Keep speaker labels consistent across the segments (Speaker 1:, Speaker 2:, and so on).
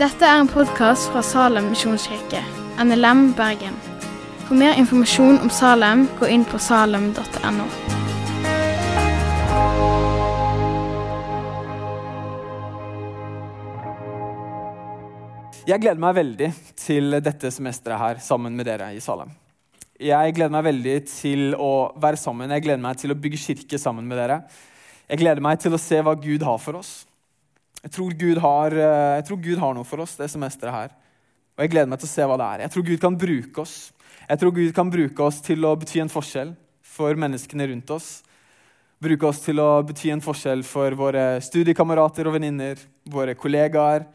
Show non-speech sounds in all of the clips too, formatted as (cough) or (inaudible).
Speaker 1: Dette er en podkast fra Salem misjonskirke, NLM Bergen. For mer informasjon om Salem, gå inn på salem.no.
Speaker 2: Jeg gleder meg veldig til dette semesteret her sammen med dere i Salem. Jeg gleder meg veldig til å være sammen. Jeg gleder meg til å bygge kirke sammen med dere. Jeg gleder meg til å se hva Gud har for oss. Jeg tror Gud har, eh, tror Gud har noe for oss det semesteret her. Og jeg gleder meg til å se hva det er. Jeg tror Gud kan bruke oss. Jeg tror Gud kan bruke oss til å bety en forskjell for menneskene rundt oss. Bruke oss til å bety en forskjell for våre studiekamerater og venninner, våre kollegaer,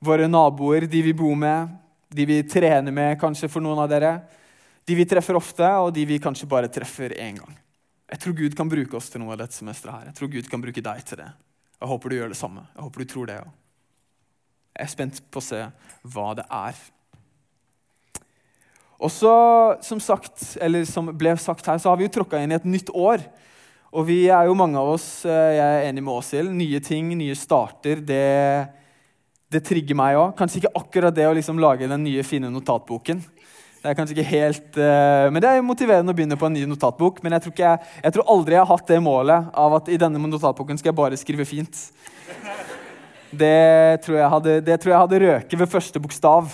Speaker 2: våre naboer, de vi bor med, de vi trener med, kanskje for noen av dere. De vi treffer ofte, og de vi kanskje bare treffer én gang. Jeg tror Gud kan bruke oss til noe av dette semesteret. her. Jeg tror Gud kan bruke deg til det. Jeg håper du gjør det samme. Jeg håper du tror det òg. Jeg er spent på å se hva det er. Og så, som sagt, eller som ble sagt her, så har vi jo tråkka inn i et nytt år. Og vi er jo mange av oss, eh, jeg er enig med Åshild, nye ting, nye starter, det, det trigger meg òg. Kanskje ikke akkurat det å liksom lage den nye, fine notatboken. Det er kanskje ikke helt, uh, Men det er motiverende å begynne på en ny notatbok. Men jeg tror, jeg, jeg tror, aldri jeg har hatt det målet av at i denne notatboken skal jeg bare skrive fint. Det tror jeg hadde, det tror jeg hadde røket ved første bokstav.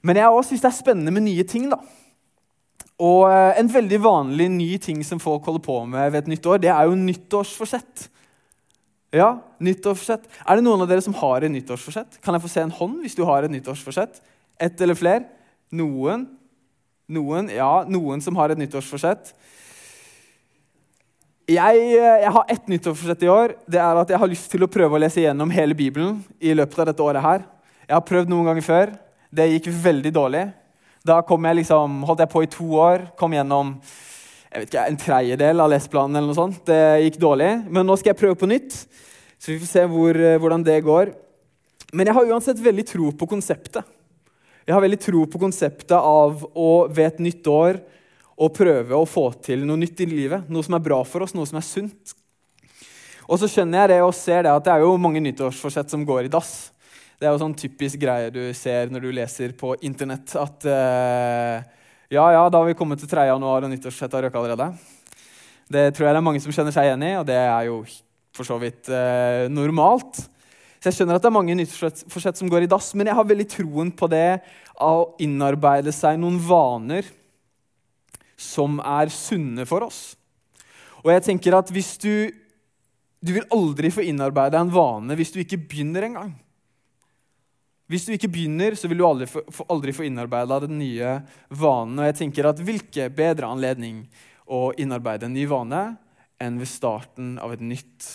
Speaker 2: Men jeg også syns det er spennende med nye ting. da. Og uh, En veldig vanlig ny ting som folk holder på med ved et nytt år, det er jo nyttårsforsett. Ja, nyttårsforsett. Er det noen av dere som har et nyttårsforsett? Kan jeg få se en hånd hvis du har et nyttårsforsett? Ett eller flere? Noen? Noen? Ja, noen som har et nyttårsforsett. Jeg, eh, jeg, har ett nyttårsforsett i år. Det er at Jeg har lyst til å prøve å lese gjennom hele Bibelen i løpet av dette året. her. Jeg har prøvd noen ganger før. Det gikk veldig dårlig. Da kom jeg liksom, holdt jeg på i to år. Kom gjennom jeg vet ikke, en tredjedel av leseplanen. eller noe sånt. Det gikk dårlig. Men nå skal jeg prøve på nytt, så vi får se hvor, eh, hvordan det går. Men jeg har uansett veldig tro på konseptet. Jeg har veldig tro på konseptet av å ved et nytt år å prøve å få til noe nytt i livet. Noe som er bra for oss, noe som er sunt. Og så skjønner jeg det og ser det at det er jo mange nyttårsforsett som går i dass. Det er jo sånn typisk greie du ser når du leser på Internett at uh, Ja, ja, da har vi kommet til 3. januar, og nyttårsforsettet har røket allerede. Det tror jeg det er mange som kjenner seg igjen i, og det er jo for så vidt uh, normalt. Så jeg skjønner at det er mange nyttårsforsett som går i dass, men jeg har veldig troen på det av å innarbeide seg noen vaner som er sunne for oss. Og jeg tenker at hvis du Du vil aldri få innarbeide en vane hvis du ikke begynner engang. Hvis du ikke begynner, så vil du aldri få, aldri få innarbeida den nye vanen. Og jeg tenker at hvilke bedre anledning å innarbeide en ny vane enn ved starten av et nytt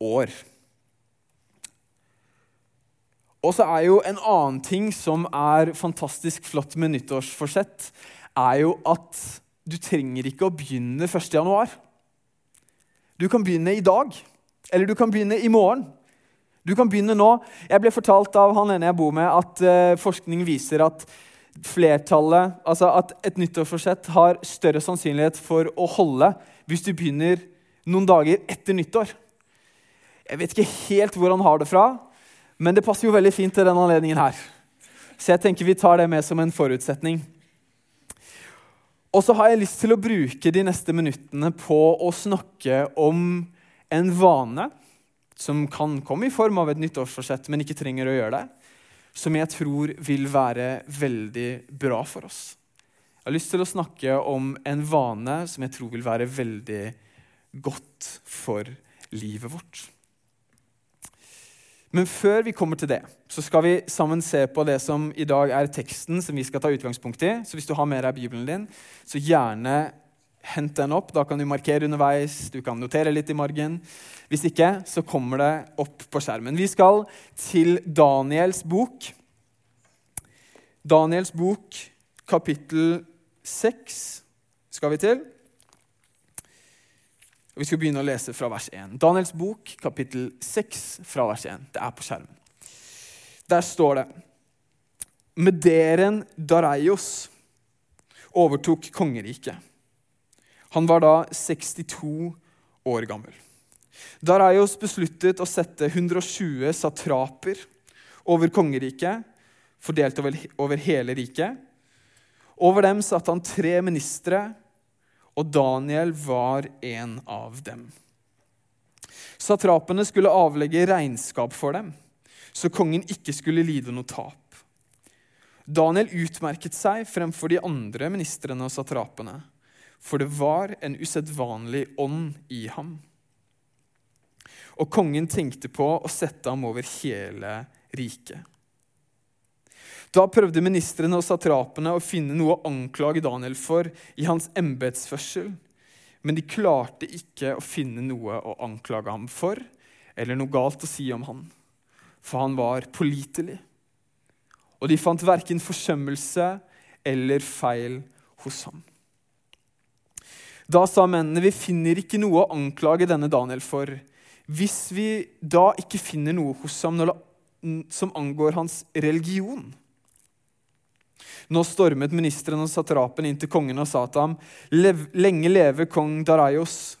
Speaker 2: år. Og så er jo en annen ting som er fantastisk flott med nyttårsforsett, er jo at du trenger ikke å begynne 1. januar. Du kan begynne i dag, eller du kan begynne i morgen. Du kan begynne nå. Jeg ble fortalt av han ene jeg bor med, at uh, forskning viser at flertallet, altså at et nyttårsforsett har større sannsynlighet for å holde hvis du begynner noen dager etter nyttår. Jeg vet ikke helt hvor han har det fra, men det passer jo veldig fint til denne anledningen her. Så jeg tenker vi tar det med som en forutsetning. Og så har jeg lyst til å bruke de neste minuttene på å snakke om en vane som kan komme i form av et nyttårsforsett, men ikke trenger å gjøre det, som jeg tror vil være veldig bra for oss. Jeg har lyst til å snakke om en vane som jeg tror vil være veldig godt for livet vårt. Men før vi kommer til det, så skal vi sammen se på det som i dag er teksten som vi skal ta utgangspunkt i. Så hvis du har med deg Bibelen din, så gjerne hent den opp. Da kan du markere underveis, du kan notere litt i margen. Hvis ikke, så kommer det opp på skjermen. Vi skal til Daniels bok. Daniels bok, kapittel 6 skal vi til. Og Vi skal begynne å lese fra vers 1. Daniels bok, kapittel 6, fra vers 1. Det er på skjermen. Der står det Mederen Dareios overtok kongeriket. Han var da 62 år gammel. Dareios besluttet å sette 120 satraper over kongeriket, fordelt over, hele riket. Over dem satte han tre ministre, og Daniel var en av dem. Satrapene skulle avlegge regnskap for dem, så kongen ikke skulle lide noe tap. Daniel utmerket seg fremfor de andre ministrene og satrapene, for det var en usedvanlig ånd i ham. Og kongen tenkte på å sette ham over hele riket. Da prøvde ministrene og satrapene å finne noe å anklage Daniel for i hans embetsførsel, men de klarte ikke å finne noe å anklage ham for eller noe galt å si om han, for han var pålitelig. Og de fant verken forsømmelse eller feil hos ham. Da sa mennene, vi finner ikke noe å anklage denne Daniel for. Hvis vi da ikke finner noe hos ham som angår hans religion, nå stormet ministeren og satrapen inn til kongen og sa til ham.: Lenge leve kong Daraios.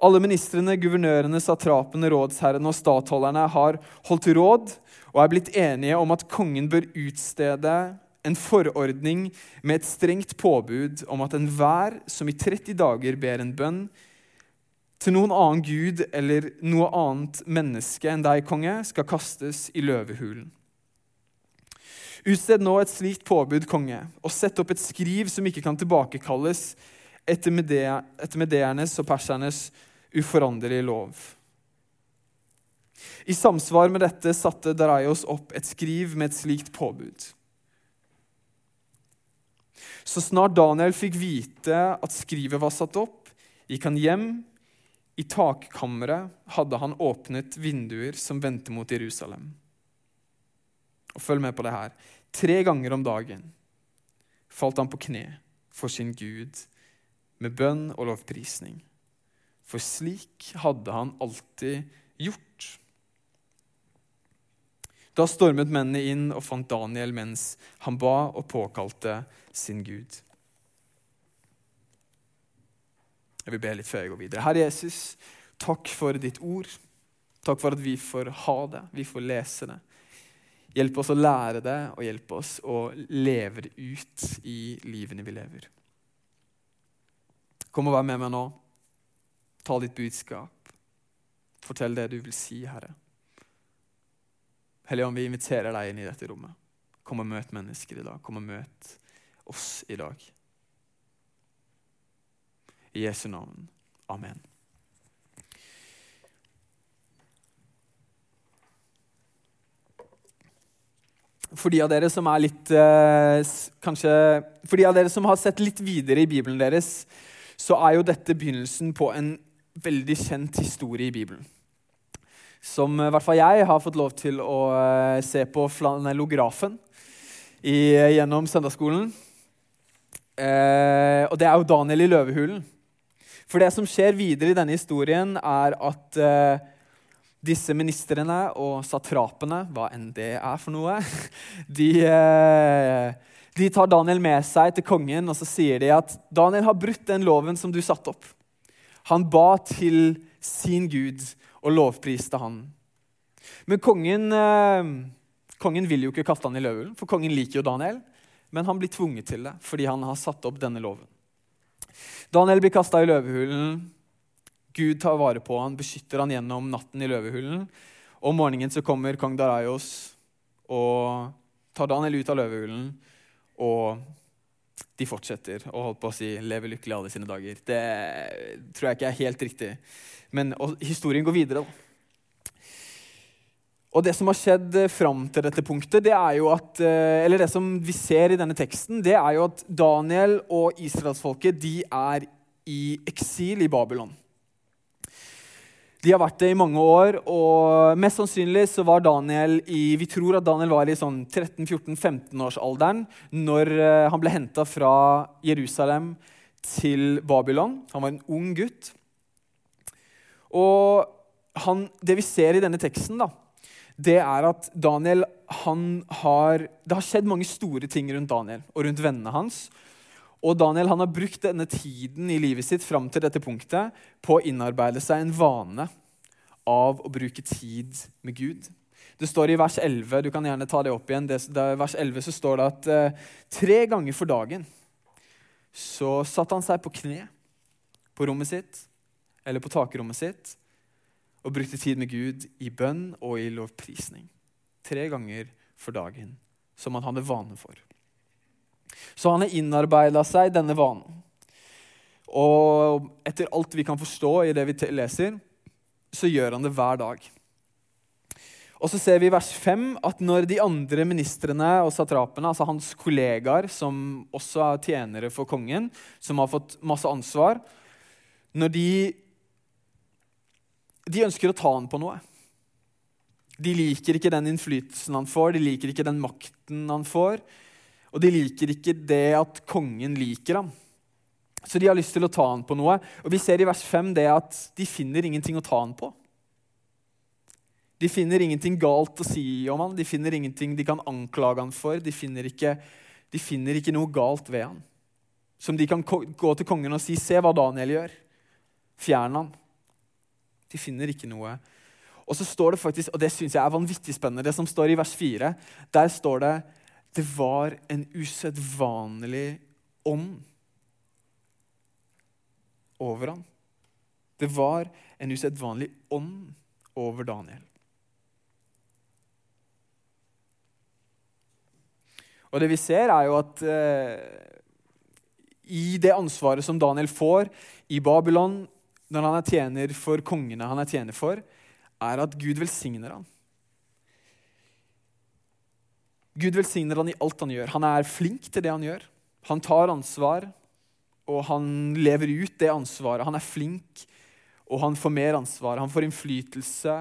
Speaker 2: Alle ministrene, guvernørene, satrapene, rådsherrene og statholderne har holdt råd og er blitt enige om at kongen bør utstede en forordning med et strengt påbud om at enhver som i 30 dager ber en bønn til noen annen gud eller noe annet menneske enn deg, konge, skal kastes i løvehulen. Utsted nå et slikt påbud, konge, og sett opp et skriv som ikke kan tilbakekalles etter, Medeernes og persernes uforanderlige lov. I samsvar med dette satte Daraios opp et skriv med et slikt påbud. Så snart Daniel fikk vite at skrivet var satt opp, gikk han hjem. I takkammeret hadde han åpnet vinduer som vendte mot Jerusalem. Og følg med på det her. Tre ganger om dagen falt han på kne for sin Gud med bønn og lovprisning. For slik hadde han alltid gjort. Da stormet mennene inn og fant Daniel mens han ba og påkalte sin Gud. Jeg vil be litt før jeg går videre. Herre Jesus, takk for ditt ord. Takk for at vi får ha det, vi får lese det. Hjelp oss å lære det, og hjelp oss å leve det ut i livene vi lever. Kom og vær med meg nå. Ta ditt budskap. Fortell det du vil si, Herre. Hellige vi inviterer deg inn i dette rommet. Kom og møt mennesker i dag. Kom og møt oss i dag. I Jesu navn. Amen. For de av dere som er litt eh, kanskje, For de av dere som har sett litt videre i Bibelen deres, så er jo dette begynnelsen på en veldig kjent historie i Bibelen. Som i hvert fall jeg har fått lov til å eh, se på flanellografen i, gjennom søndagsskolen. Eh, og det er jo Daniel i løvehulen. For det som skjer videre i denne historien, er at eh, disse ministrene og satrapene, hva enn det er for noe, (laughs) de, eh, de, tar Daniel med seg til kongen og så sier de at Daniel har brutt den loven som du satte opp. Han ba til sin gud og lovpriste han. Men kongen, eh, kongen vil jo ikke kaste han i løvehulen, for kongen liker jo Daniel. Men han blir tvunget til det fordi han har satt opp denne loven. Daniel blir kasta i løvehulen. Gud tar vare på han, beskytter han gjennom natten i løvehulen. Om morgenen så kommer kong Daraios og tar Daniel ut av løvehulen. Og de fortsetter å holde på å si 'leve lykkelig alle sine dager'. Det tror jeg ikke er helt riktig. Men historien går videre. da. Og det som har skjedd fram til dette punktet, det er jo at, eh, eller det som vi ser i denne teksten, det er jo at Daniel og israelsfolket de er i eksil i Babylon. De har vært det i mange år, og mest sannsynlig så var Daniel i Vi tror at Daniel var i sånn 13-14-15-årsalderen når eh, han ble henta fra Jerusalem til Babylon. Han var en ung gutt. Og han, det vi ser i denne teksten, da, det er at Daniel har Det har skjedd mange store ting rundt Daniel og rundt vennene hans. Og Daniel han har brukt denne tiden i livet sitt fram til dette punktet på å innarbeide seg en vane av å bruke tid med Gud. Det står i vers 11 du kan gjerne ta det opp igjen, det, det, vers 11 så står det at eh, tre ganger for dagen så satte han seg på kne på rommet sitt eller på takrommet sitt og brukte tid med Gud i bønn og i lovprisning. Tre ganger for dagen, som han hadde vane for. Så han har innarbeida seg denne vanen. Og etter alt vi kan forstå i det vi leser, så gjør han det hver dag. Og så ser vi i vers 5 at når de andre ministrene og satrapene, altså hans kollegaer, som også er tjenere for kongen, som har fått masse ansvar Når de, de ønsker å ta han på noe. De liker ikke den innflytelsen han får, de liker ikke den makten han får. Og de liker ikke det at kongen liker ham. Så de har lyst til å ta han på noe. Og vi ser i vers 5 det at de finner ingenting å ta han på. De finner ingenting galt å si om han, de finner ingenting de kan anklage han for. De finner ikke, de finner ikke noe galt ved han. Som de kan gå til kongen og si 'Se hva Daniel gjør'. Fjern han. De finner ikke noe. Og så står det faktisk, og det syns jeg er vanvittig spennende, det som står i vers 4. Der står det 'Det var en usedvanlig ånd over ham'. Det var en usedvanlig ånd over Daniel. Og det vi ser, er jo at eh, i det ansvaret som Daniel får i Babylon når han er tjener for kongene han er tjener for, er at Gud velsigner ham. Gud velsigner han i alt han gjør. Han er flink til det han gjør. Han tar ansvar, og han lever ut det ansvaret. Han er flink, og han får mer ansvar. Han får innflytelse.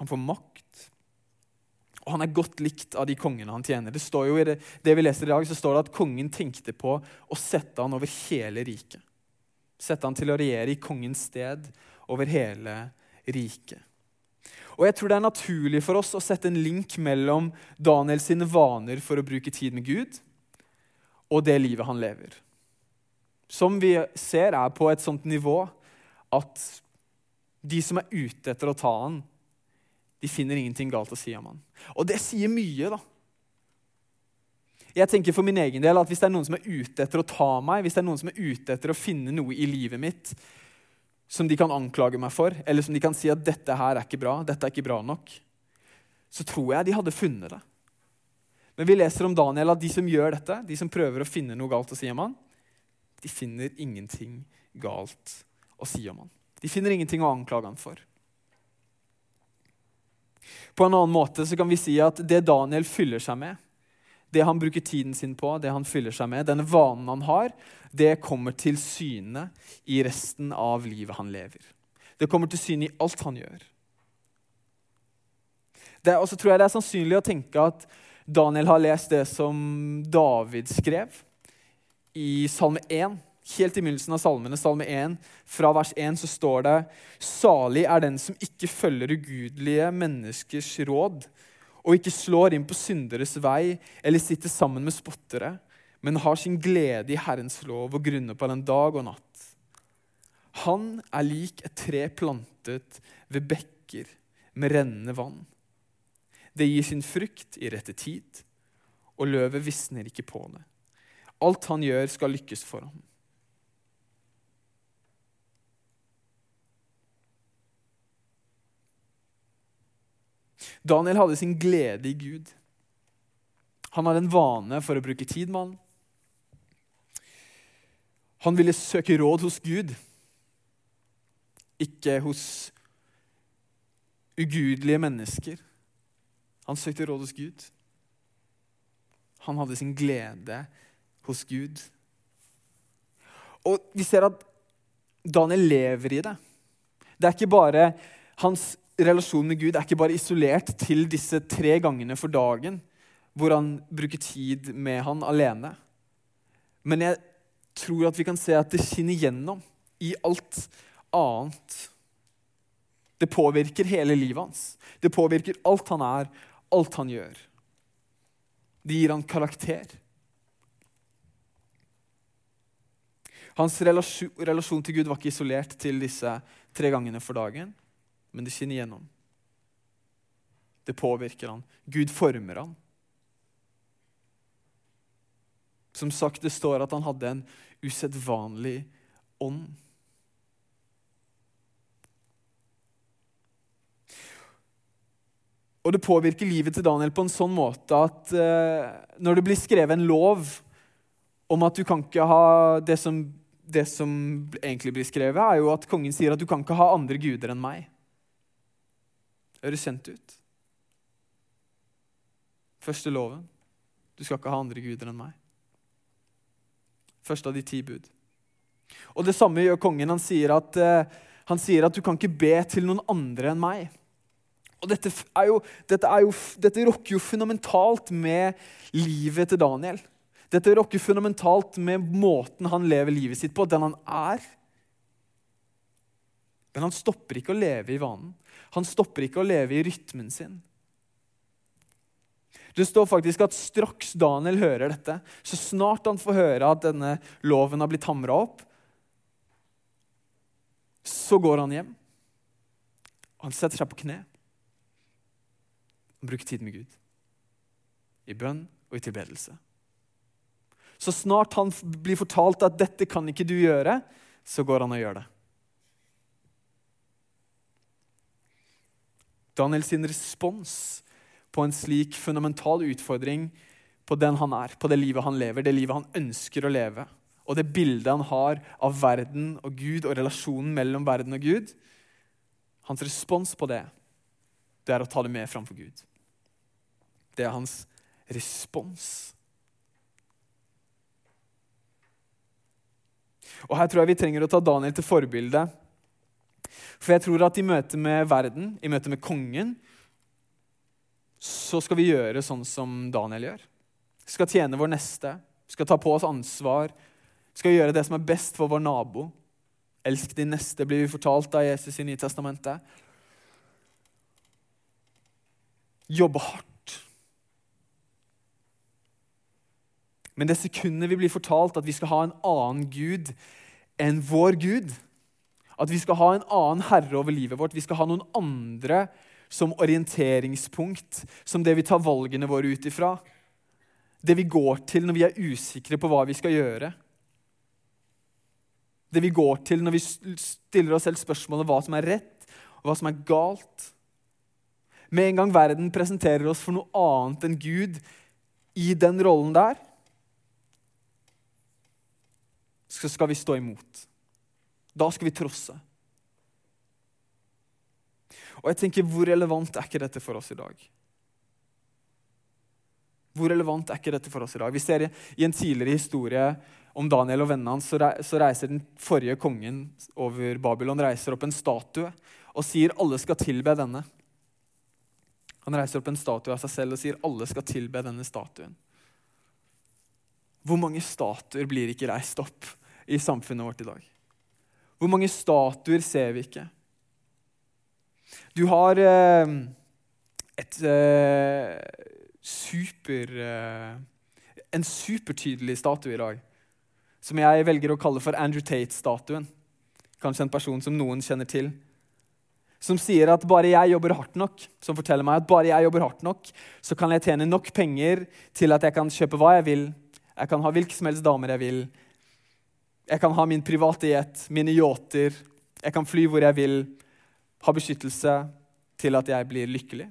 Speaker 2: Han får makt. Og han er godt likt av de kongene han tjener. Det står jo i det, det, vi leser i dag, så står det at kongen tenkte på å sette han over hele riket. Sette han til å regjere i kongens sted over hele riket. Og jeg tror det er naturlig for oss å sette en link mellom Daniel sine vaner for å bruke tid med Gud, og det livet han lever. Som vi ser, er på et sånt nivå at de som er ute etter å ta han, de finner ingenting galt å si om han. Og det sier mye, da. Jeg tenker for min egen del at Hvis det er noen som er ute etter å ta meg, hvis det er noen som er ute etter å finne noe i livet mitt som de kan anklage meg for, eller som de kan si at 'dette her er ikke bra', dette er ikke bra nok, så tror jeg de hadde funnet det. Men vi leser om Daniel at de som gjør dette, de som prøver å finne noe galt å si om han, de finner ingenting galt å si om han. De finner ingenting å anklage han for. På en annen måte så kan vi si at det Daniel fyller seg med, det han bruker tiden sin på, det han fyller seg med, denne vanen han har, det kommer til syne i resten av livet han lever. Det kommer til syne i alt han gjør. Og så tror jeg det er sannsynlig å tenke at Daniel har lest det som David skrev i Salme 1 helt i begynnelsen av salmene, salme 1, fra vers 1, så står det Salig er den som ikke følger ugudelige menneskers råd, og ikke slår inn på synderes vei eller sitter sammen med spottere, men har sin glede i Herrens lov og grunner på den dag og natt. Han er lik et tre plantet ved bekker med rennende vann. Det gir sin frukt i rette tid, og løvet visner ikke på det. Alt han gjør, skal lykkes for ham. Daniel hadde sin glede i Gud. Han hadde en vane for å bruke tid med han. Han ville søke råd hos Gud, ikke hos ugudelige mennesker. Han søkte råd hos Gud. Han hadde sin glede hos Gud. Og vi ser at Daniel lever i det. Det er ikke bare hans relasjonen med Gud er ikke bare isolert til disse tre gangene for dagen hvor han bruker tid med han alene. Men jeg tror at vi kan se at det skinner gjennom i alt annet. Det påvirker hele livet hans. Det påvirker alt han er, alt han gjør. Det gir han karakter. Hans relasjon, til Gud var ikke isolert til disse tre gangene for dagen, men det skinner gjennom. Det påvirker han. Gud former han. Som sagt, det står at han hadde en usedvanlig ånd. Og det påvirker livet til Daniel på en sånn måte at eh, når det blir skrevet en lov om at du kan ikke ha det som, det som egentlig blir skrevet, er jo at kongen sier at du kan ikke ha andre guder enn meg. Høres kjent ut. Første loven. Du skal ikke ha andre guder enn meg. Første av de ti bud. Og Det samme gjør kongen. Han sier at, uh, han sier at du kan ikke be til noen andre enn meg. Og dette, er jo, dette, er jo, dette rokker jo fundamentalt med livet til Daniel. Dette rokker fundamentalt med måten han lever livet sitt på, den han er. Men han stopper ikke å leve i vanen. Han stopper ikke å leve i rytmen sin. Det står faktisk at straks Daniel hører dette, så snart han får høre at denne loven har blitt hamra opp, så går han hjem. Han setter seg på kne og bruker tid med Gud. I bønn og i tilbedelse. Så snart han blir fortalt at 'dette kan ikke du gjøre', så går han og gjør det. Daniels respons på en slik fundamental utfordring på den han er, på det livet han lever, det livet han ønsker å leve, og det bildet han har av verden og Gud og relasjonen mellom verden og Gud Hans respons på det, det er å ta det med framfor Gud. Det er hans respons. Og Her tror jeg vi trenger å ta Daniel til forbilde. For jeg tror at i møte med verden, i møte med kongen, så skal vi gjøre sånn som Daniel gjør. Vi skal tjene vår neste, vi skal ta på oss ansvar, vi skal gjøre det som er best for vår nabo. Elsk din neste, blir vi fortalt av Jesus i Nytestamentet. Jobbe hardt. Men det sekundet vi blir fortalt at vi skal ha en annen Gud enn vår Gud, at vi skal ha en annen herre over livet vårt, vi skal ha noen andre som orienteringspunkt, som det vi tar valgene våre ut ifra. Det vi går til når vi er usikre på hva vi skal gjøre. Det vi går til når vi stiller oss selv spørsmålet hva som er rett, og hva som er galt. Med en gang verden presenterer oss for noe annet enn Gud i den rollen der, så skal vi stå imot. Da skal vi trosse. Og jeg tenker, Hvor relevant er ikke dette for oss i dag? Hvor relevant er ikke dette for oss i dag? Vi ser I en tidligere historie om Daniel og vennene hans så reiser den forrige kongen over Babylon reiser opp en statue og sier alle skal tilbe denne. Han reiser opp en statue av seg selv og sier alle skal tilbe denne statuen. Hvor mange statuer blir ikke reist opp i samfunnet vårt i dag? Hvor mange statuer ser vi ikke? Du har eh, et eh, super eh, En supertydelig statue i dag som jeg velger å kalle for Andrew Tate-statuen. Kanskje en person som noen kjenner til. Som sier at bare jeg jobber hardt nok, som forteller meg at bare jeg jobber hardt nok, så kan jeg tjene nok penger til at jeg kan kjøpe hva jeg vil. Jeg kan ha hvilke som helst damer jeg vil. Jeg kan ha min private jet, mine yachter. Jeg kan fly hvor jeg vil ha beskyttelse til at jeg blir lykkelig,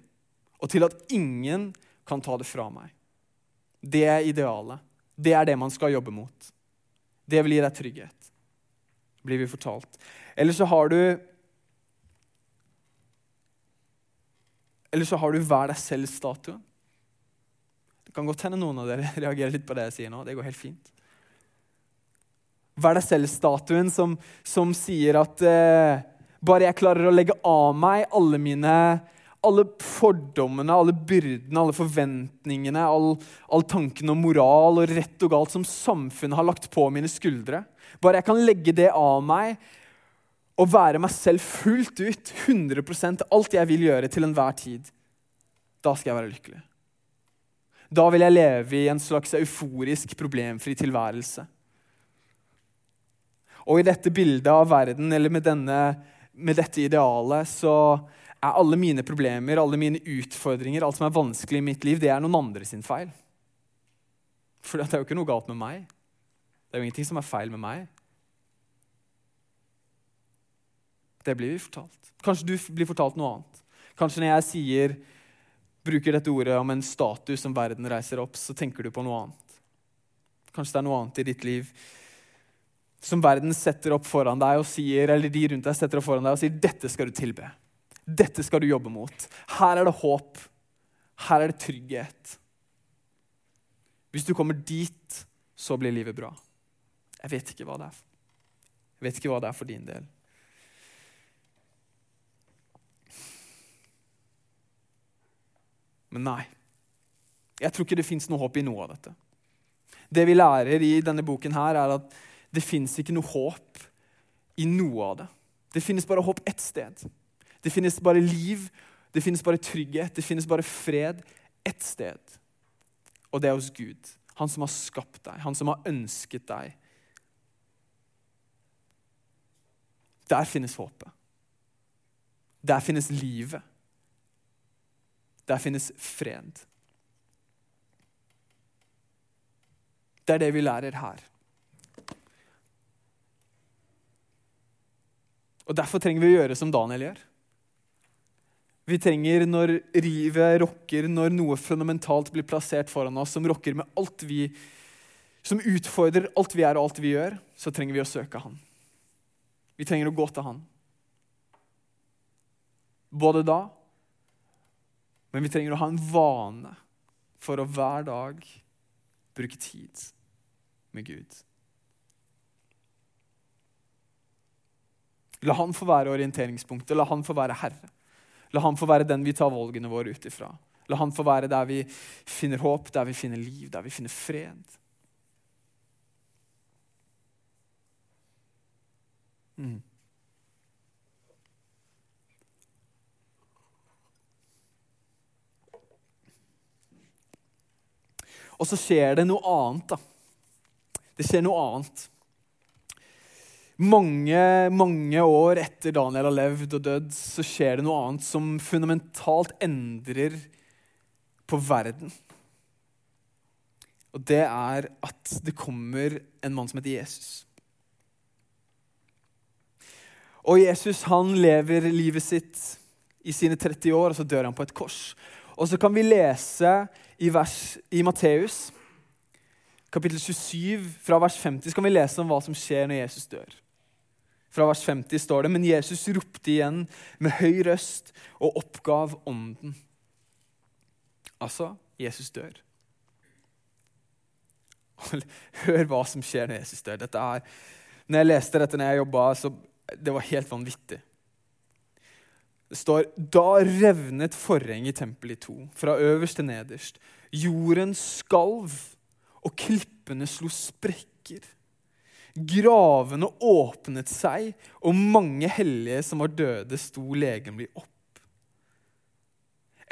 Speaker 2: og til at ingen kan ta det fra meg. Det er idealet. Det er det man skal jobbe mot. Det vil gi deg trygghet, blir vi fortalt. Eller så har du Eller så har du vær deg selv-statuen. Det kan godt hende noen av dere (laughs) reagerer litt på det jeg sier nå. Det går helt fint. Vær deg selv-statuen som, som, sier at eh, bare jeg klarer å legge av meg alle mine alle fordommene, alle byrdene, alle forventningene, all, all tanken om moral og rett og galt som samfunnet har lagt på mine skuldre. Bare jeg kan legge det av meg og være meg selv fullt ut, 100% alt jeg vil gjøre til enhver tid, da skal jeg være lykkelig. Da vil jeg leve i en slags euforisk, problemfri tilværelse. Og i dette bildet av verden, eller med, denne, med dette idealet, så er alle mine problemer, alle mine utfordringer, alt som er vanskelig i mitt liv, det er noen andre sin feil. For det er jo ikke noe galt med meg. Det er jo ingenting som er feil med meg. Det blir vi fortalt. Kanskje du blir fortalt noe annet. Kanskje når jeg sier, bruker dette ordet om en status som verden reiser opp, så tenker du på noe annet. Kanskje det er noe annet i ditt liv som verden setter opp foran deg og sier, eller de rundt deg setter opp foran deg og sier dette skal du tilbe. Dette skal du jobbe mot. Her er det håp. Her er det trygghet. Hvis du kommer dit, så blir livet bra. Jeg vet ikke hva det er. Jeg vet ikke hva det er for din del. Men nei. Jeg tror ikke det fins noe håp i noe av dette. Det vi lærer i denne boken, her er at det fins ikke noe håp i noe av det. Det finnes bare håp ett sted. Det finnes bare liv, det finnes bare trygghet, det finnes bare fred ett sted. Og det er hos Gud. Han som har skapt deg, han som har ønsket deg. Der finnes håpet. Der finnes livet. Der finnes fred. Det er det vi lærer her. Og Derfor trenger vi å gjøre som Daniel gjør. Vi trenger, når rivet rokker, når noe fundamentalt blir plassert foran oss som rokker med alt vi som utfordrer alt vi er og alt vi gjør, så trenger vi å søke Han. Vi trenger å gå til Han. Både da men vi trenger å ha en vane for å hver dag bruke tid med Gud. La han få være orienteringspunktet, la han få være herre. La han få være den vi tar valgene våre ut ifra. La han få være der vi finner håp, der vi finner liv, der vi finner fred. Mm. Og så skjer det noe annet. da. Det skjer noe annet. Mange, mange år etter Daniel har levd og dødd, så skjer det noe annet som fundamentalt endrer på verden. Og det er at det kommer en mann som heter Jesus. Og Jesus han lever livet sitt i sine 30 år, og så dør han på et kors. Og så kan vi lese i, i Matteus, kapittel 27, fra vers 50, så kan vi lese om hva som skjer når Jesus dør. Fra vers 50 står det men Jesus ropte igjen med høy røst og oppgav ånden. Altså Jesus dør. (laughs) Hør hva som skjer når Jesus dør. Dette er, når jeg leste dette når jeg jobba, så det var helt vanvittig. Det står da revnet forhenget i tempelet i to, fra øverst til nederst. Jorden skalv, og klippene slo sprekker. Gravene åpnet seg, og mange hellige som var døde, sto legemlig opp.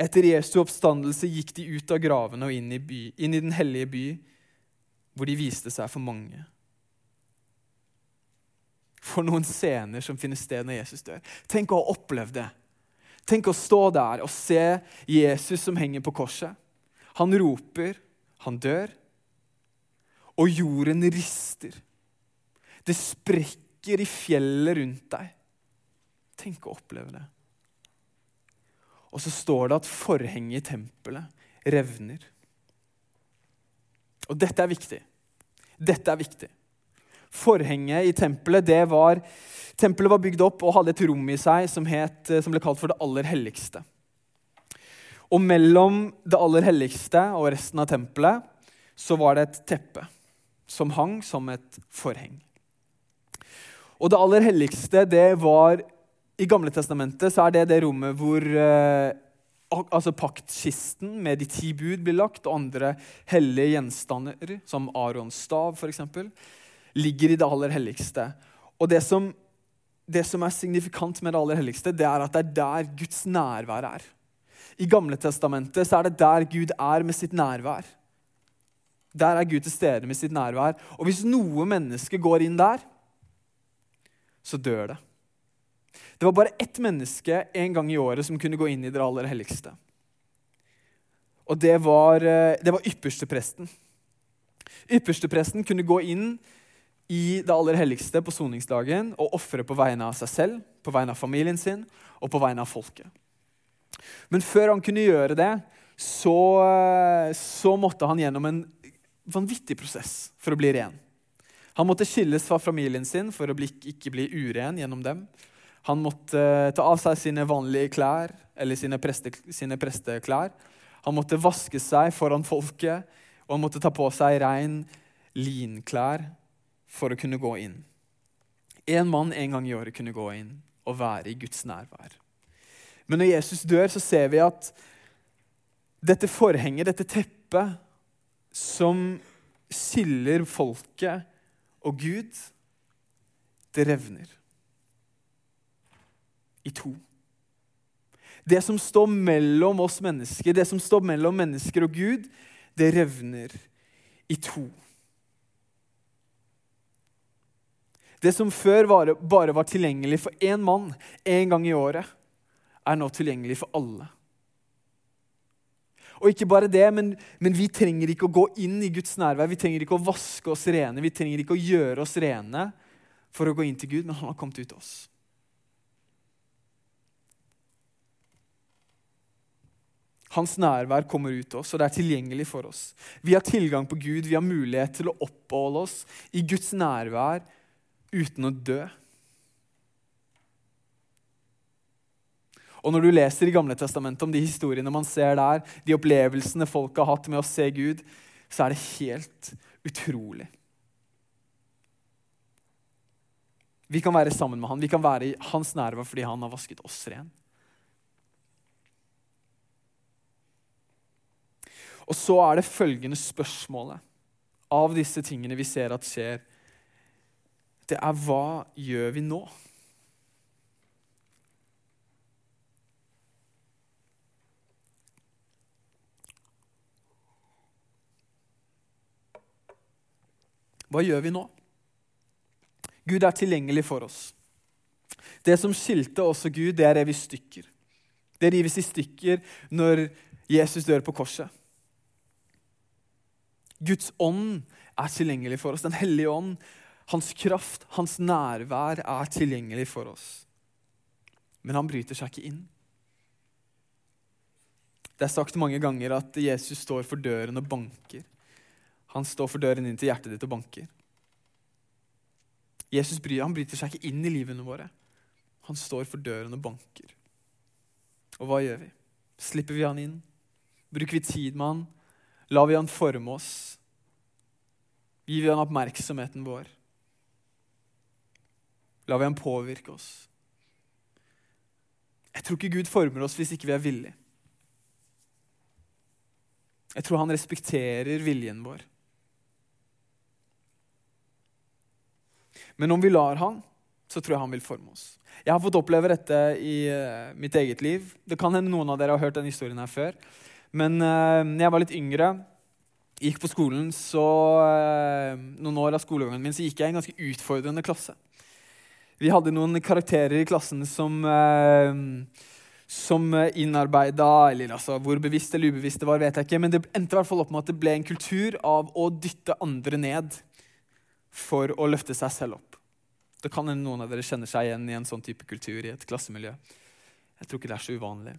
Speaker 2: Etter Jesu oppstandelse gikk de ut av gravene og inn i, by, inn i den hellige by, hvor de viste seg for mange. For noen scener som finner sted når Jesus dør. Tenk å ha opplevd det. Tenk å stå der og se Jesus som henger på korset. Han roper, han dør, og jorden rister. Det sprekker i fjellet rundt deg. Tenk å oppleve det. Og så står det at forhenget i tempelet revner. Og dette er viktig. Dette er viktig. Forhenget i tempelet det var Tempelet var bygd opp og hadde et rom i seg som, het, som ble kalt for det aller helligste. Og mellom det aller helligste og resten av tempelet så var det et teppe som hang som et forheng. Og det aller helligste, det var I Gamle testamentet så er det det rommet hvor eh, altså paktkisten med de ti bud blir lagt, og andre hellige gjenstander, som Arons stav f.eks., ligger i det aller helligste. Og det som, det som er signifikant med det aller helligste, det er at det er der Guds nærvær er. I Gamle Testamentet så er det der Gud er med sitt nærvær. Der er Gud til stede med sitt nærvær. Og hvis noe menneske går inn der, så dør det. Det var bare ett menneske en gang i året som kunne gå inn i det aller helligste. Og det var, eh, det var ypperstepresten. Ypperstepresten kunne gå inn i det aller helligste på soningsdagen og ofre på vegne av seg selv, på vegne av familien sin og på vegne av folket. Men før han kunne gjøre det, så, eh, så måtte han gjennom en vanvittig prosess for å bli ren. Han måtte skilles fra familien sin for å bli, ikke bli uren gjennom dem. Han måtte eh, ta av seg sine vanlige klær, eller sine, preste, sine presteklær. Han måtte vaske seg foran folket, og han måtte ta på seg rein linklær for å kunne gå inn. Én mann en gang i året kunne gå inn og være i Guds nærvær. Men når Jesus dør, så ser vi at dette forhenget, dette teppet, som skiller folket og Gud, det revner i to. Det som står mellom oss mennesker, det som står mellom mennesker og Gud, det revner i to. Det som før bare var tilgjengelig for én mann én gang i året, er nå tilgjengelig for alle. Og ikke bare det, men, men, vi trenger ikke å gå inn i Guds nærvær. Vi trenger ikke å vaske oss rene, vi trenger ikke å gjøre oss rene for å gå inn til Gud, men han har kommet ut til oss. Hans nærvær kommer ut til oss, og det er tilgjengelig for oss. Vi har tilgang på Gud, vi har mulighet til å oppholde oss i Guds nærvær uten å dø. Og Når du leser i Gamle testamentet om de historiene man ser der, de opplevelsene folk har hatt med å se Gud, så er det helt utrolig. Vi kan være sammen med han, vi kan være i hans nærvær fordi han har vasket oss ren. Og så er det følgende spørsmålet av disse tingene vi ser at skjer. Det er hva gjør vi nå? Hva gjør vi nå? Gud er tilgjengelig for oss. Det som skilte oss og Gud, det er revet i stykker. Det rives i stykker når Jesus dør på korset. Guds ånd er tilgjengelig for oss. Den hellige ånd, hans kraft, hans nærvær er tilgjengelig for oss. Men han bryter seg ikke inn. Det er sagt mange ganger at Jesus står for døren og banker. Han står for døren inn til hjertet ditt og banker. Jesus bryr, han bryter seg ikke inn i livene våre. Han står for døren og banker. Og hva gjør vi? Slipper vi han inn? Bruker vi tid med han? Lar vi han forme oss? Gir vi han oppmerksomheten vår? Lar vi han påvirke oss? Jeg tror ikke Gud former oss hvis ikke vi er villige. Jeg tror han respekterer viljen vår. Men om vi lar han, så tror jeg han vil forme oss. Jeg har fått oppleve dette i uh, mitt eget liv. Det kan hende noen av dere har hørt denne historien her før. Men uh, når jeg var litt yngre, gikk på skolen, så uh, noen år av skolegangen min så gikk jeg i en ganske utfordrende klasse. Vi hadde noen karakterer i klassen som, som innarbeida Eller altså, hvor bevisst eller ubevisst det var, vet jeg ikke. Men det endte i hvert fall opp med at det ble en kultur av å dytte andre ned for å løfte seg selv opp. Det kan hende noen av dere kjenner seg igjen i en sånn type kultur i et klassemiljø. Jeg tror ikke det er så uvanlig.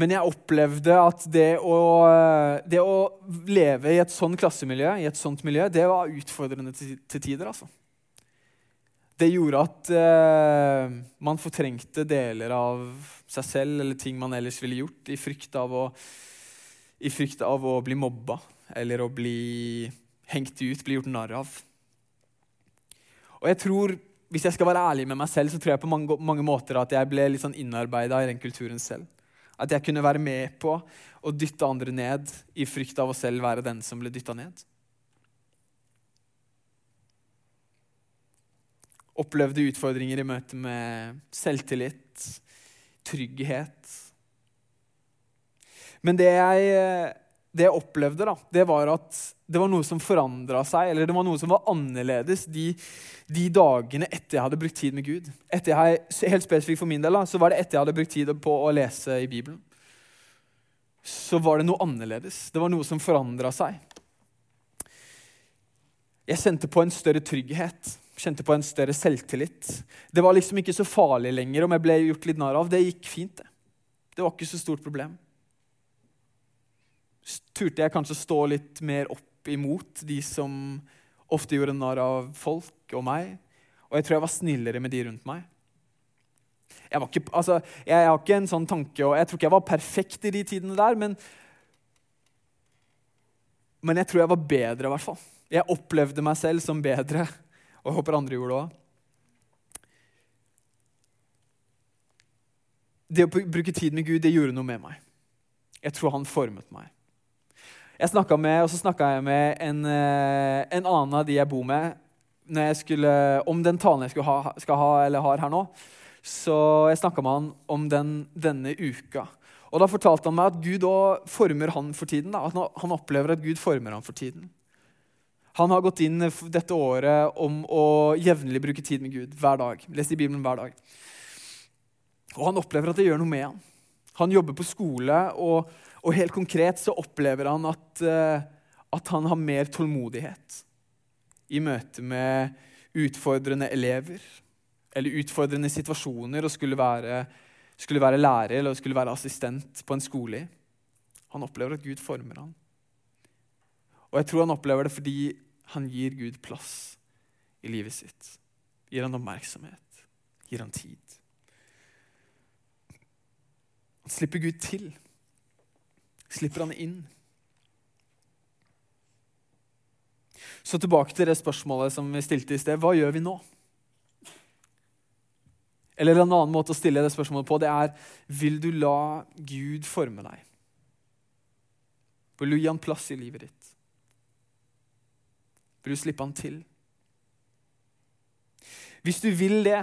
Speaker 2: Men jeg opplevde at det å, det å leve i et sånt klassemiljø, i et sånt miljø, det var utfordrende til tider. altså. Det gjorde at eh, man fortrengte deler av seg selv eller ting man ellers ville gjort, i frykt av å, i frykt av å bli mobba eller å bli hengt ut, bli gjort narr av. Og jeg tror, Hvis jeg skal være ærlig med meg selv, så tror jeg på mange, mange måter at jeg ble litt sånn innarbeida i den kulturen selv. At jeg kunne være med på å dytte andre ned i frykt av å selv være den som ble dytta ned. Opplevde utfordringer i møte med selvtillit, trygghet. Men det jeg det jeg opplevde, da, det var at det var noe som forandra seg, eller det var noe som var annerledes de, de, dagene etter jeg hadde brukt tid med Gud. Etter jeg, helt spesifikt for min del, da, så var det etter jeg hadde brukt tid på å lese i Bibelen. Så var det noe annerledes. Det var noe som forandra seg. Jeg kjente på en større trygghet, kjente på en større selvtillit. Det var liksom ikke så farlig lenger om jeg ble gjort litt narr av. Det gikk fint, det. Det var ikke så stort problem turte jeg kanskje stå litt mer opp imot de som ofte gjorde narr av folk og meg. Og jeg tror jeg var snillere med de rundt meg. Jeg, ikke, altså, jeg, har ikke en sånn tanke, og jeg tror ikke jeg var perfekt i de tidene der, men, men jeg tror jeg var bedre, i hvert fall. Jeg opplevde meg selv som bedre, og jeg håper andre gjorde det òg. Det å bruke tid med Gud det gjorde noe med meg. Jeg tror han formet meg. Jeg med, og så snakka jeg med en, eh, en, annen av de jeg bor med, jeg skulle, om den talen jeg ha, skal ha eller har her nå. Så jeg snakka med han om den denne uka. Og Da fortalte han meg at Gud òg former han for tiden. Da. At han opplever at Gud former han for tiden. Han har gått inn dette året om å jevnlig bruke tid med Gud hver dag. Lese i Bibelen hver dag. Og han opplever at det gjør noe med han. Han jobber på skole, og og helt konkret så opplever han at, uh, at han har mer tålmodighet i møte med utfordrende elever eller utfordrende situasjoner og skulle være, skulle være lærer eller skulle være assistent på en skole. Han opplever at Gud former ham. Og jeg tror han opplever det fordi han gir Gud plass i livet sitt. Gir han oppmerksomhet, gir han tid. Han slipper Gud til slipper han inn. Så tilbake til det spørsmålet som vi stilte i sted. Hva gjør vi nå? Eller en annen måte å stille det spørsmålet på det er Vil du la Gud forme deg? Vil du gi han plass i livet ditt? Vil du slippe han til? Hvis du vil det,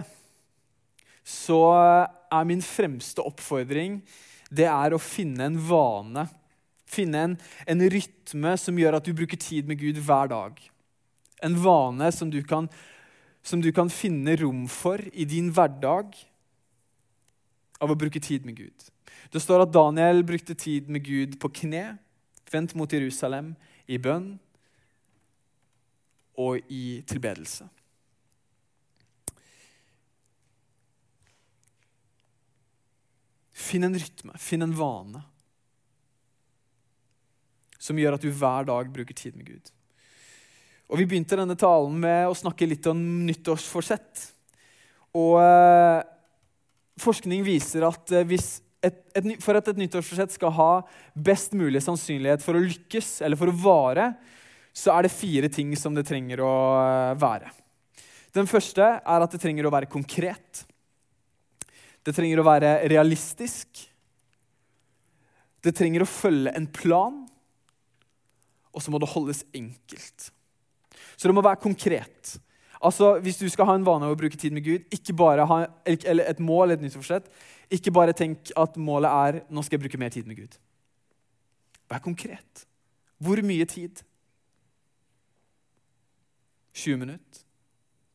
Speaker 2: så er min fremste oppfordring det er å finne en vane. Finne en, en, rytme som gjør at du bruker tid med Gud hver dag. En vane som du, kan, som du kan finne rom for i din hverdag av å bruke tid med Gud. Det står at Daniel brukte tid med Gud på kne, vendt mot Jerusalem, i bønn og i tilbedelse. Finn en rytme, finn en vane som gjør at du hver dag bruker tid med Gud. Og Vi begynte denne talen med å snakke litt om nyttårsforsett. Og eh, Forskning viser at eh, et, et, for at et nyttårsforsett skal ha best mulig sannsynlighet for å lykkes, eller for å vare, så er det fire ting som det trenger å eh, være. Den første er at det trenger å være konkret. Det trenger å være realistisk. Det trenger å følge en plan. Og så må det holdes enkelt. Så det må være konkret. Altså, Hvis du skal ha en vane av å bruke tid med Gud, ikke bare ha eller et mål, et nyttårsforsett, ikke bare tenk at målet er nå skal jeg bruke mer tid med Gud. Vær konkret. Hvor mye tid? 20 minutter?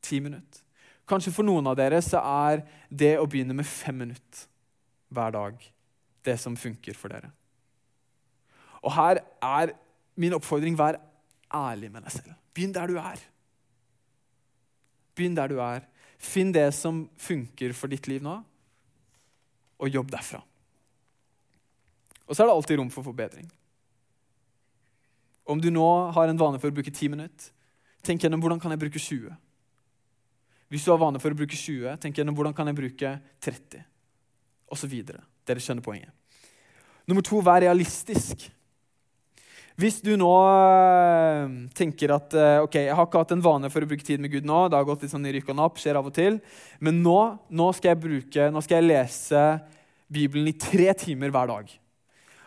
Speaker 2: 10 minutter? Kanskje for noen av dere så er det å begynne med fem minutter hver dag det som funker for dere. Og her er min oppfordring vær ærlig med deg selv. Begynn der du er. Begynn der du er. Finn det som funker for ditt liv nå, og jobb derfra. Og så er det alltid rom for forbedring. Om du nå har en vane for å bruke ti minutter, tenk gjennom hvordan kan jeg bruke 20. Hvis du har vane for å bruke 20, tenk gjennom hvordan kan jeg bruke 30, osv. Dere skjønner poenget. Nummer to, vær realistisk. Hvis du nå øh, tenker at øh, ok, jeg har ikke hatt en vane for å bruke tid med Gud nå, det har gått litt sånn i rykk og napp, skjer av og til, men nå, nå, skal jeg bruke, nå skal jeg lese Bibelen i tre timer hver dag.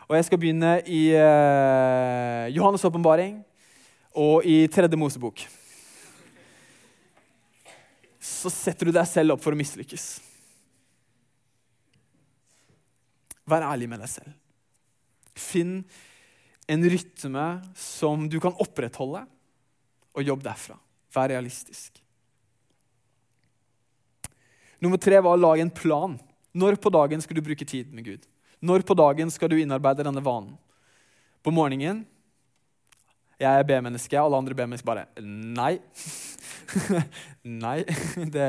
Speaker 2: Og jeg skal begynne i uh, Johannes' åpenbaring og i Tredje Mosebok så setter du deg selv opp for å mislykkes. Vær ærlig med deg selv. Finn En rytme som du kan opprettholde, og jobbe derfra. Vær realistisk. Nummer tre var å lage en plan. Når på dagen skal du bruke tid med Gud? Når på dagen skal du innarbeide denne vanen? På morgenen jeg er B-menneske, alle andre B-mennesker bare Nei. (laughs) Nei. (laughs) Det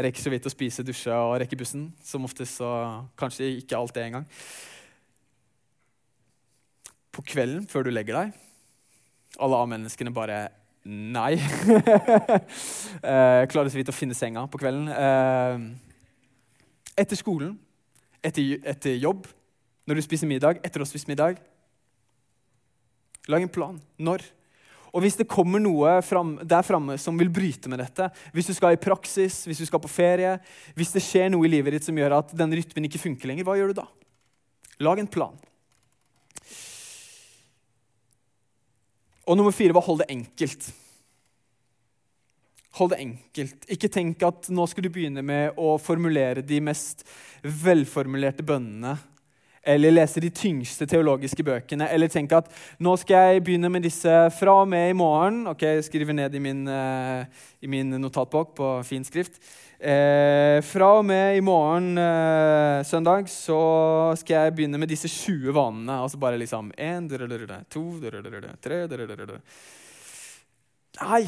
Speaker 2: rekker så vidt å spise, dusje og rekke bussen. Som oftest, så kanskje ikke alt det engang. På kvelden før du legger deg, alle A-menneskene bare Nei. (laughs) eh, klarer så vidt å finne senga på kvelden. Eh, etter skolen, etter, etter jobb, når du spiser middag, etter å ha spist middag Lag en plan. Når? Og hvis det kommer noe fram, der framme som vil bryte med dette, hvis du skal i praksis, hvis du skal på ferie, hvis det skjer noe i livet ditt som gjør at den rytmen ikke funker lenger, hva gjør du da? Lag en plan. Og nummer fire var hold det enkelt. Hold det enkelt. Ikke tenk at nå skal du begynne med å formulere de mest velformulerte bønnene eller lese de tyngste teologiske bøkene, eller tenke at nå skal jeg begynne med disse fra og med i morgen. Ok, Skriver ned i min, uh, i min notatbok på fin skrift. Uh, fra og med i morgen uh, søndag så skal jeg begynne med disse 20 vanene. Altså bare liksom én, to, tre Nei!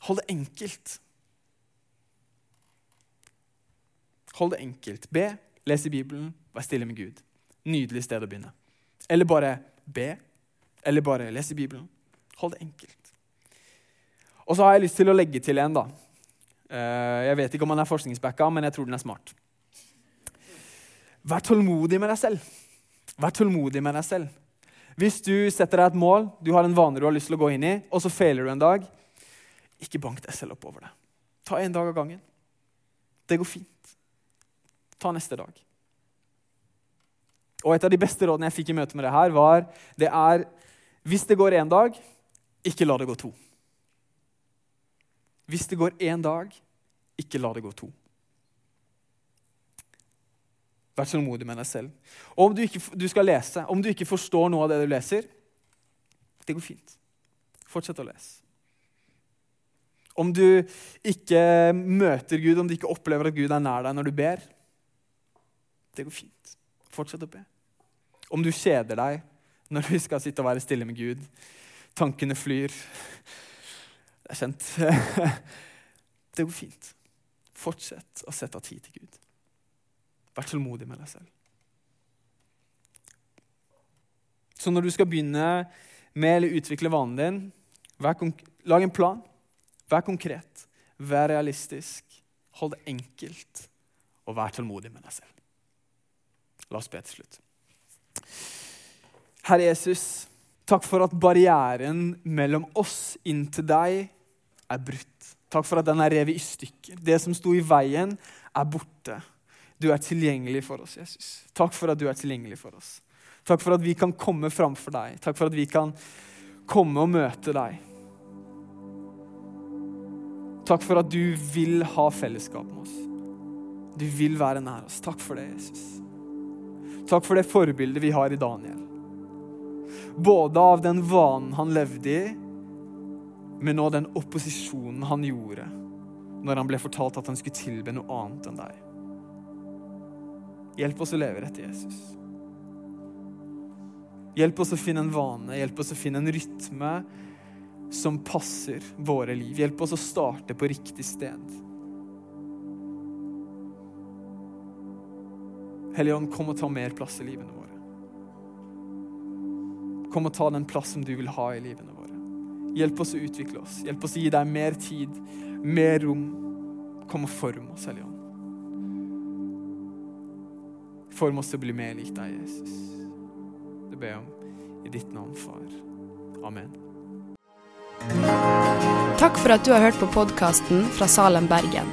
Speaker 2: Hold det enkelt. Hold det enkelt. Be, les i Bibelen, Vær stille med Gud. Nydelig sted å begynne. Eller bare be. Eller bare lese Bibelen. Hold det enkelt. Og så har jeg lyst til å legge til en. da. Eh, jeg vet ikke om han er forskningsbacka, men jeg tror den er smart. Vær tålmodig med deg selv. Vær tålmodig med deg selv. Hvis du setter deg et mål, du har en vane du har lyst til å gå inn i, og så feiler du en dag, ikke bank deg selv opp over det. Ta en dag av gangen. Det går fint. Ta neste dag. Og Et av de beste rådene jeg fikk i møte med det her, var det er hvis det går én dag, ikke la det gå to. Hvis det går én dag, ikke la det gå to. Vær tålmodig med deg selv. Og om du, ikke, du skal lese, om du ikke forstår noe av det du leser, det går fint. Fortsett å lese. Om du ikke møter Gud, om du ikke opplever at Gud er nær deg når du ber, det går fint. Fortsett å be. Om du kjeder deg når du skal sitte og være stille med Gud, tankene flyr Det er kjent. (laughs) Det går fint. Fortsett å sette av tid til Gud. Vær tålmodig med deg selv. Så når du skal begynne med eller utvikle vanen din, lag en plan. Vær konkret. Vær realistisk. Hold det enkelt. Og vær tålmodig med deg selv. La oss be til slutt. Herre Jesus, takk for at barrieren mellom oss inn til deg er brutt. Takk for at den er revet i stykker. Det som sto i veien, er borte. Du er tilgjengelig for oss, Jesus. Takk for at du er tilgjengelig for oss. Takk for at vi kan komme framfor deg. Takk for at vi kan komme og møte deg. Takk for at du vil ha fellesskap med oss. Du vil være nær oss. Takk for det, Jesus. Takk for det forbildet vi har i Daniel. Både av den vanen han levde i, men òg den opposisjonen han gjorde når han ble fortalt at han skulle tilbe noe annet enn deg. Hjelp oss å leve etter Jesus. Hjelp oss å finne en vane, hjelp oss å finne en rytme som passer våre liv. Hjelp oss å starte på riktig sted. Hellige Ånd, kom og ta mer plass i livene våre. Kom og ta den plass som du vil ha i livene våre. Hjelp oss å utvikle oss. Hjelp oss å gi deg mer tid, mer rom. Kom og form oss, Hellige Ånd. Form oss til å bli mer lik deg, Jesus. Det ber jeg om i ditt navn, far. Amen.
Speaker 3: Takk for at du har hørt på podkasten fra Salem, Bergen.